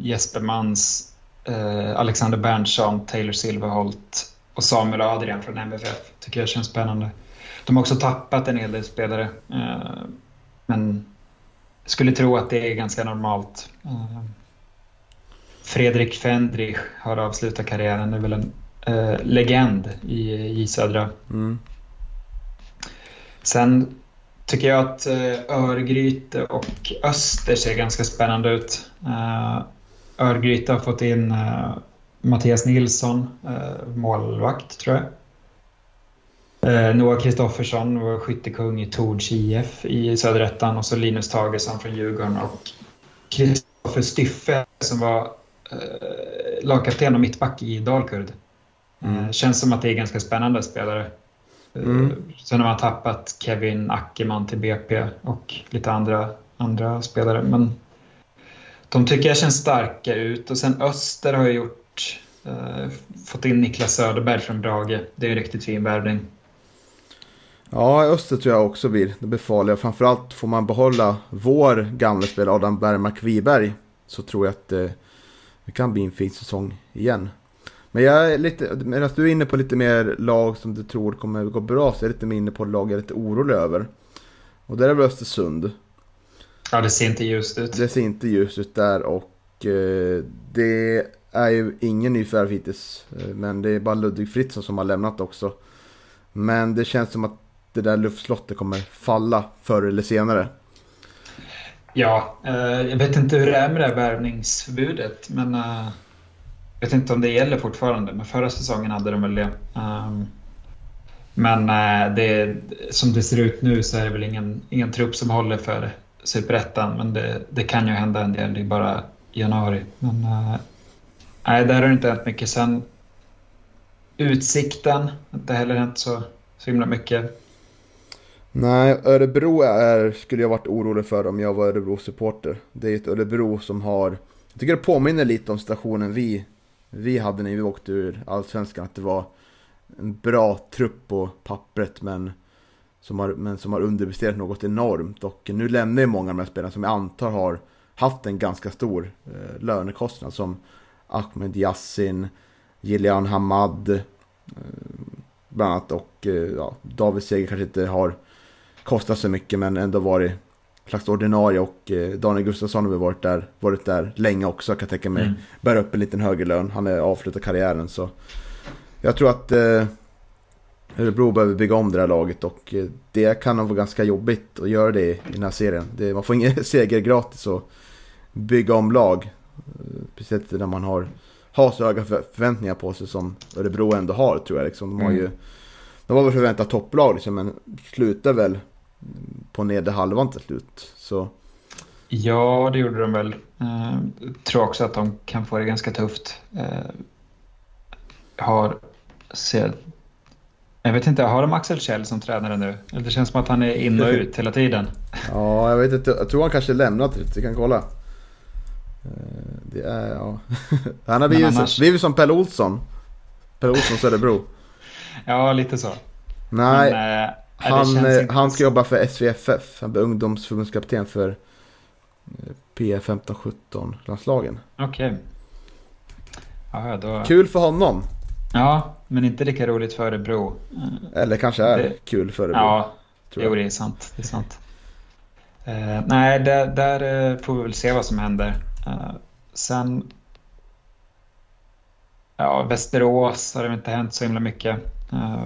Jesper Mans, Alexander Berntsson, Taylor Silverholt och Samuel Adrian från MFF tycker jag känns spännande. De har också tappat en hel del spelare. Uh, men skulle tro att det är ganska normalt. Uh, Fredrik Fendrich har avslutat karriären. Det är väl en eh, legend i J Södra. Mm. Sen tycker jag att eh, Örgryte och Öster ser ganska spännande ut. Eh, Örgryte har fått in eh, Mattias Nilsson, eh, målvakt tror jag. Eh, Noah Kristoffersson var skyttekung i Tords IF i Söderettan och så Linus Tagesson från Djurgården och Kristoffer Styffe som var eh, lagkapten och mittback i Dalkurd. Eh, mm. känns som att det är ganska spännande spelare. Mm. Sen har man tappat Kevin Ackerman till BP och lite andra, andra spelare. Men de tycker jag känns starka ut. Och sen Öster har jag gjort, eh, fått in Niklas Söderberg från Brage. Det är en riktigt fin värvning. Ja, Öster tror jag också blir. Det blir farliga. Framförallt får man behålla vår gamla spelare Adam Bergmark Wiberg. Så tror jag att eh, det kan bli en fin säsong igen. Men jag är lite, medan du är inne på lite mer lag som du tror kommer gå bra så är jag lite mer inne på lag jag är lite orolig över. Och där är väl Östersund. Ja, det ser inte ljust ut. Det ser inte ljust ut där och eh, det är ju ingen ny förvärv hittills. Eh, men det är bara Ludvig Fritzson som har lämnat också. Men det känns som att det där luftslottet kommer falla förr eller senare. Ja, eh, jag vet inte hur det är med det här värvningsförbudet. Men eh, jag vet inte om det gäller fortfarande. Men förra säsongen hade de väl det. Um, men eh, det, som det ser ut nu så är det väl ingen, ingen trupp som håller för Superettan. Men det, det kan ju hända en del. Det är bara januari. Men eh, nej, där har det inte hänt mycket. Sen Utsikten, inte heller hänt så, så himla mycket. Nej, Örebro är, skulle jag varit orolig för om jag var Örebro-supporter. Det är ett Örebro som har, jag tycker det påminner lite om stationen vi vi hade när vi åkte ur Allsvenskan. Att det var en bra trupp på pappret men som har, men som har underpresterat något enormt. Och nu lämnar ju många av de här spelarna som jag antar har haft en ganska stor eh, lönekostnad som Ahmed Yassin, Gillian Hamad eh, bland annat och eh, ja, David Seger kanske inte har kostat så mycket men ändå varit slags ordinarie och eh, Daniel Gustafsson har väl varit där, varit där länge också kan jag tänka mig. Mm. Bär upp en liten högre lön, han är avslutat karriären så jag tror att eh, Örebro behöver bygga om det här laget och det kan nog vara ganska jobbigt att göra det i den här serien. Det, man får ingen [LAUGHS] seger gratis och bygga om lag. Eh, speciellt när man har, har så höga förväntningar på sig som Örebro ändå har tror jag. Liksom. De har mm. ju de var väl förväntat topplag liksom, men slutar väl på nedre halvan till slut. Så. Ja, det gjorde de väl. Uh, tror också att de kan få det ganska tufft. Uh, har ser, jag vet inte, har de Axel Kjell som tränare nu? Det känns som att han är in och ut hela tiden. Ja, jag vet inte. Jag tror han kanske lämnat. Vi kan kolla. Eh, det är, ja. [LAUGHS] Han har blivit, annars... blivit som Pelle Olsson. Pelle Olsson Söderbro. [LAUGHS] ja, lite så. Nej, Men, äh, han, eh, han ska jobba för SVFF. Han blir ungdomsförbundskapten för P15-17 landslagen. Okej. Okay. då... Kul för honom. Ja, men inte lika roligt för Örebro. Eller kanske är det... kul för Örebro. Ja, jo, det är sant. Det är sant. Uh, nej, där, där får vi väl se vad som händer. Uh, sen... Ja, Västerås har det inte hänt så himla mycket. Uh,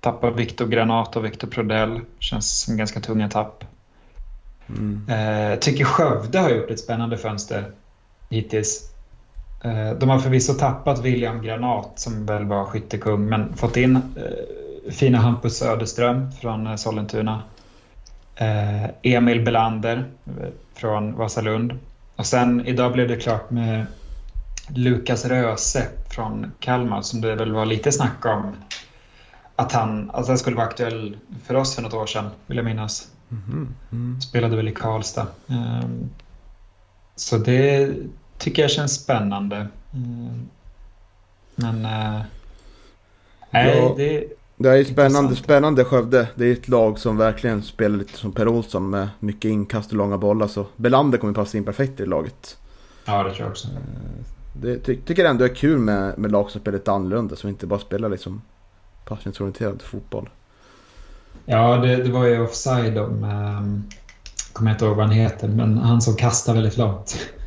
tappar Viktor Granat och Viktor Prodell. Känns som ganska tunga tapp. Mm. Uh, tycker Skövde har gjort ett spännande fönster hittills. Eh, de har förvisso tappat William Granat som väl var skyttekung men fått in eh, fina Hampus Söderström från Sollentuna. Emil Belander från Vasalund. Och sen idag blev det klart med Lukas Röse från Kalmar som det väl var lite snack om att han, att han skulle vara aktuell för oss för något år sedan, vill jag minnas. Mm -hmm. Spelade väl i Karlstad. Ehm, så det tycker jag känns spännande. Mm. Men... Äh, ja, det, det är spännande, spännande Skövde. Det är ett lag som verkligen spelar lite som Per Olsson med mycket inkast och långa bollar. Så Belander kommer passa in perfekt i laget. Ja, det tror jag också. Eh, det ty tycker jag ändå är kul med, med lag som spelar lite annorlunda. Som inte bara spelar liksom passningsorienterad fotboll. Ja, det, det var ju offside om... Um, kommer inte ihåg vad han heter, men han som kastar väldigt långt. [LAUGHS]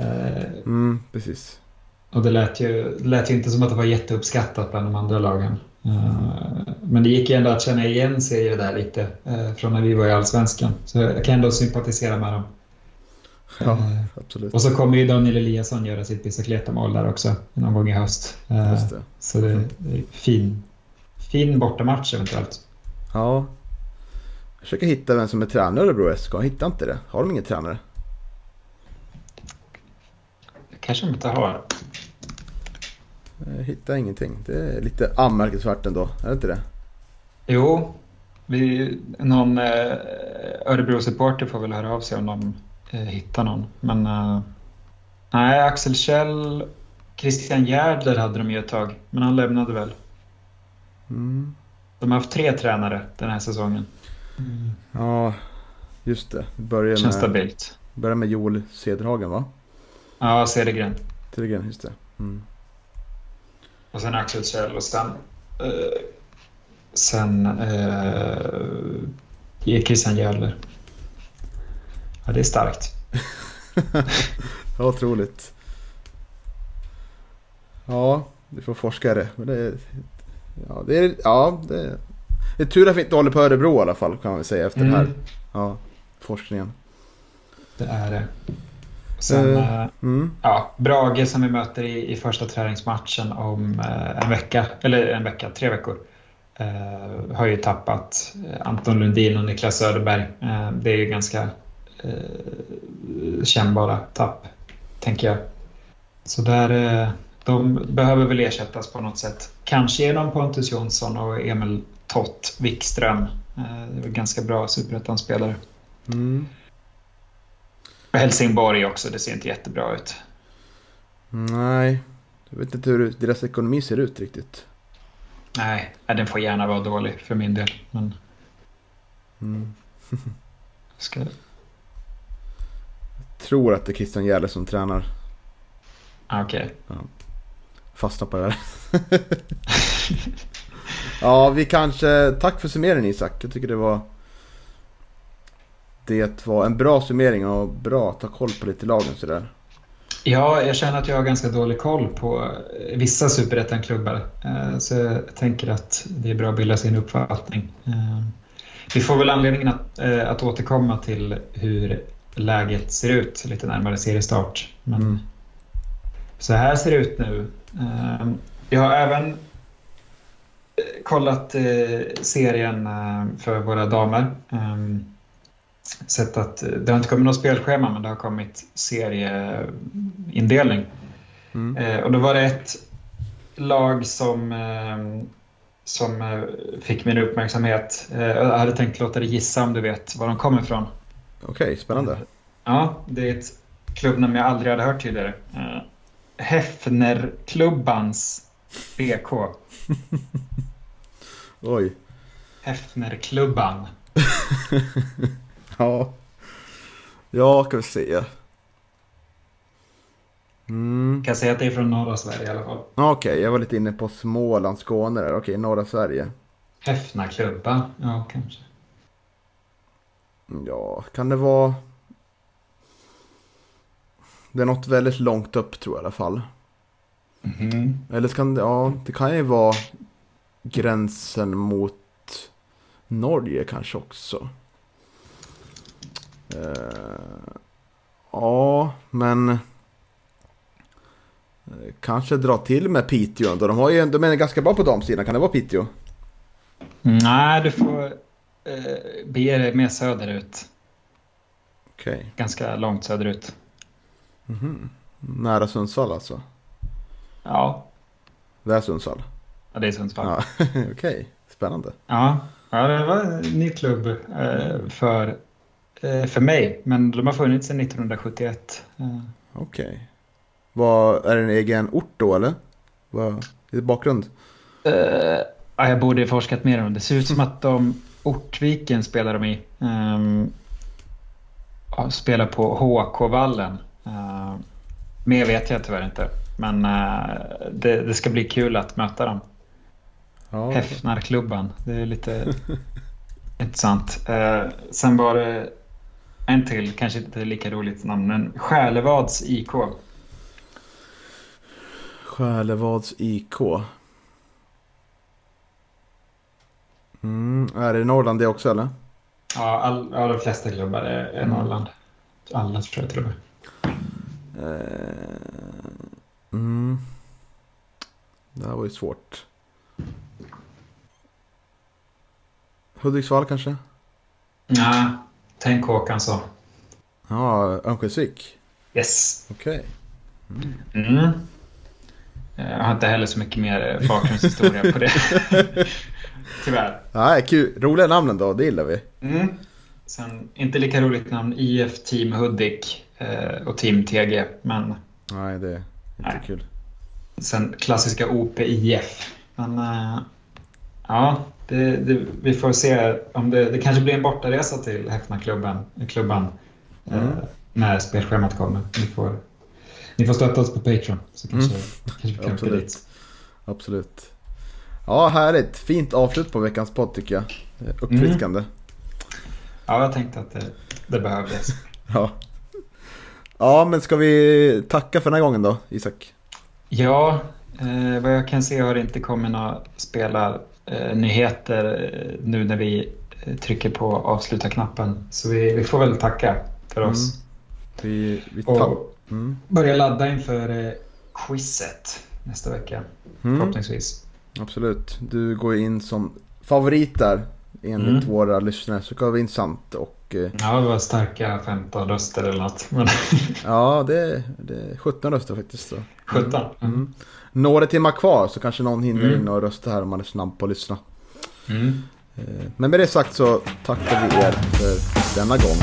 Eh, mm, precis. Och det lät, ju, det lät ju inte som att det var jätteuppskattat bland de andra lagen. Eh, men det gick ändå att känna igen sig i det där lite eh, från när vi var i Allsvenskan. Så jag kan ändå sympatisera med dem. Ja, absolut. Och så kommer ju Daniel Eliasson göra sitt bicicleta-mål där också någon gång i höst. Just det. Så det är fin, fin bortamatch eventuellt. Ja. Jag försöker hitta vem som är tränare i Örebro SK. Jag hittar inte det. Har de ingen tränare? kanske de inte har. Jag hittar ingenting. Det är lite anmärkningsvärt ändå, är det inte det? Jo, vi, någon eh, Örebro-supporter får väl höra av sig om de eh, hittar någon. Men eh, nej, Axel Kjell, Christian Järdler hade de ju ett tag, men han lämnade väl. Mm. De har haft tre tränare den här säsongen. Mm. Ja, just det. Börjar Känns med, stabilt. Börjar med Joel Cederhagen va? Ja, Cedergren. Cedergren, just det. Mm. Och sen Axel Kjell och sen... Eh, sen... Eh, Christian Jävler. Ja, det är starkt. [LAUGHS] ja, otroligt. Ja, du får forskare. Men det är... Ja, det är, ja, det är, det är tur att vi inte håller på Örebro i alla fall kan man väl säga efter mm. den här ja, forskningen. Det är det. Sen, uh, mm. ja, Brage som vi möter i, i första träningsmatchen om uh, en vecka, eller en vecka, tre veckor. Uh, har ju tappat Anton Lundin och Niklas Söderberg. det är ju ganska kännbara tapp, tänker jag. Så där, de behöver väl ersättas på något sätt. Kanske genom Pontus Jonsson och Emil Tott Wikström. det är ganska bra superettan-spelare. Mm. Helsingborg också, det ser inte jättebra ut. Nej, Jag vet inte hur deras ekonomi ser ut riktigt. Nej, den får gärna vara dålig för min del. Men... Mm. [LAUGHS] Ska... Jag tror att det är Christian Järle som tränar. Ah, Okej. Fastna på det här. [LAUGHS] [LAUGHS] ja, vi kanske... Tack för summeringen Isak. Jag tycker det var... Det var en bra summering och bra att ta koll på lite lagen sådär. Ja, jag känner att jag har ganska dålig koll på eh, vissa superettan-klubbar. Eh, Så jag tänker att det är bra att bilda sin uppfattning. Eh, Vi får väl anledningen att, att återkomma till hur läget ser ut lite närmare seriestart. Men Mm. så här ser det ut nu. Jag har även kollat serien för våra damer. Sett att det har inte kommit något spelschema men det har kommit serieindelning. Mm. Eh, Och då var det ett lag som, eh, som eh, fick min uppmärksamhet. Eh, Jag hade tänkt låta dig gissa om du vet var de kommer ifrån. Okej, spännande. Ja, det är ett klubbnamn jag aldrig hade hört tidigare. Eh, Hefnerklubbans BK. [LAUGHS] Oj. Hefnerklubban. [LAUGHS] Ja. Ja, ska vi se. Mm. Kan säga att det är från norra Sverige i alla fall. Okej, jag var lite inne på Småland, Skåne där. Okej, norra Sverige. Häfnaklubba. Ja, kanske. Ja, kan det vara... Det är något väldigt långt upp tror jag i alla fall. Mhm. Eller kan det, ja, det kan ju vara gränsen mot Norge kanske också. Eh, ja, men eh, kanske dra till med Piteå ändå. De, har ju, de är ganska bra på damsidan. Kan det vara Piteå? Nej, du får eh, bege dig mer söderut. Okej. Ganska långt söderut. Mhm. Nära Sundsvall alltså? Ja, Det är Sundsvall? ja det är Sundsvall. Ja, [LAUGHS] okej. Spännande. Ja, ja det var en ny klubb eh, för, för mig. Men de har funnits sedan 1971. Eh, Okej. Vad, är det en egen ort då eller? Vad är bakgrund? eh, ja, jag borde ha forskat mer om det. Det ser ut som att de Ortviken spelar de i. Um, spelar på HK-vallen. Uh, mer vet jag tyvärr inte. Men eh, det, det ska bli kul att möta dem. Ja, Häfnarklubban. Det är lite [LAUGHS] intressant. Eh, sen var det en till, kanske inte lika roligt namn, men Själevads IK. Själevads IK. Mm, är det Norrland det också eller? Ja, all, ja, de flesta klubbar är, är Norrland. Alla tror jag till. Eh, mm. Det här var ju svårt. Hudiksvall kanske? Nej, tänk Håkan så. Ja, Örnsköldsvik. Yes. Okej. Mm. Eh, Jag har inte heller så mycket mer eh, bakgrundshistoria på det. [LAUGHS] Tyvärr. Nej, kul. Roliga namnen då, det gillar vi. Mm. Sen, inte lika roligt namn, IF Team Hudik eh, och Team TG. Men Nej, det är inte Nej. kul. sen klassiska OPIF. Men ja, det, det, vi får se om det, det kanske blir en bortaresa till Häfnaklubben klubban, eh, Mm. när spelschemat kommer. Ni får, ni får stötta oss på Patreon så kanske, kanske vi kan Absolut. dit. Absolut. Ja, härligt. Fint avslut på veckans podd tycker jag. Eh, Uppfriskande. Ja, jag tänkte att det, det behövdes. [LAUGHS] Ja. Ja, men ska vi tacka för den här gången då, Isak? Ja, eh, vad jag kan se har det inte kommit några eh, nyheter, eh, nu när vi eh, trycker på avsluta-knappen. Så vi, vi får väl tacka för oss. Vi, vi tar... Och Mm. börja ladda inför eh, quizet nästa vecka, Mm. förhoppningsvis. Absolut. Du går in som favorit där enligt Mm. våra lyssnare. Så det kan vara intressant. Och, eh, Ja, det var starka 15 röster eller något. Men ja, det, det är 17 röster faktiskt. Så. 17. Mm. Några timmar kvar så kanske någon hinner Mm. in och rösta här om man är snabb på att lyssna. Mm. Eh, Men med det sagt så tackar vi er för denna gång.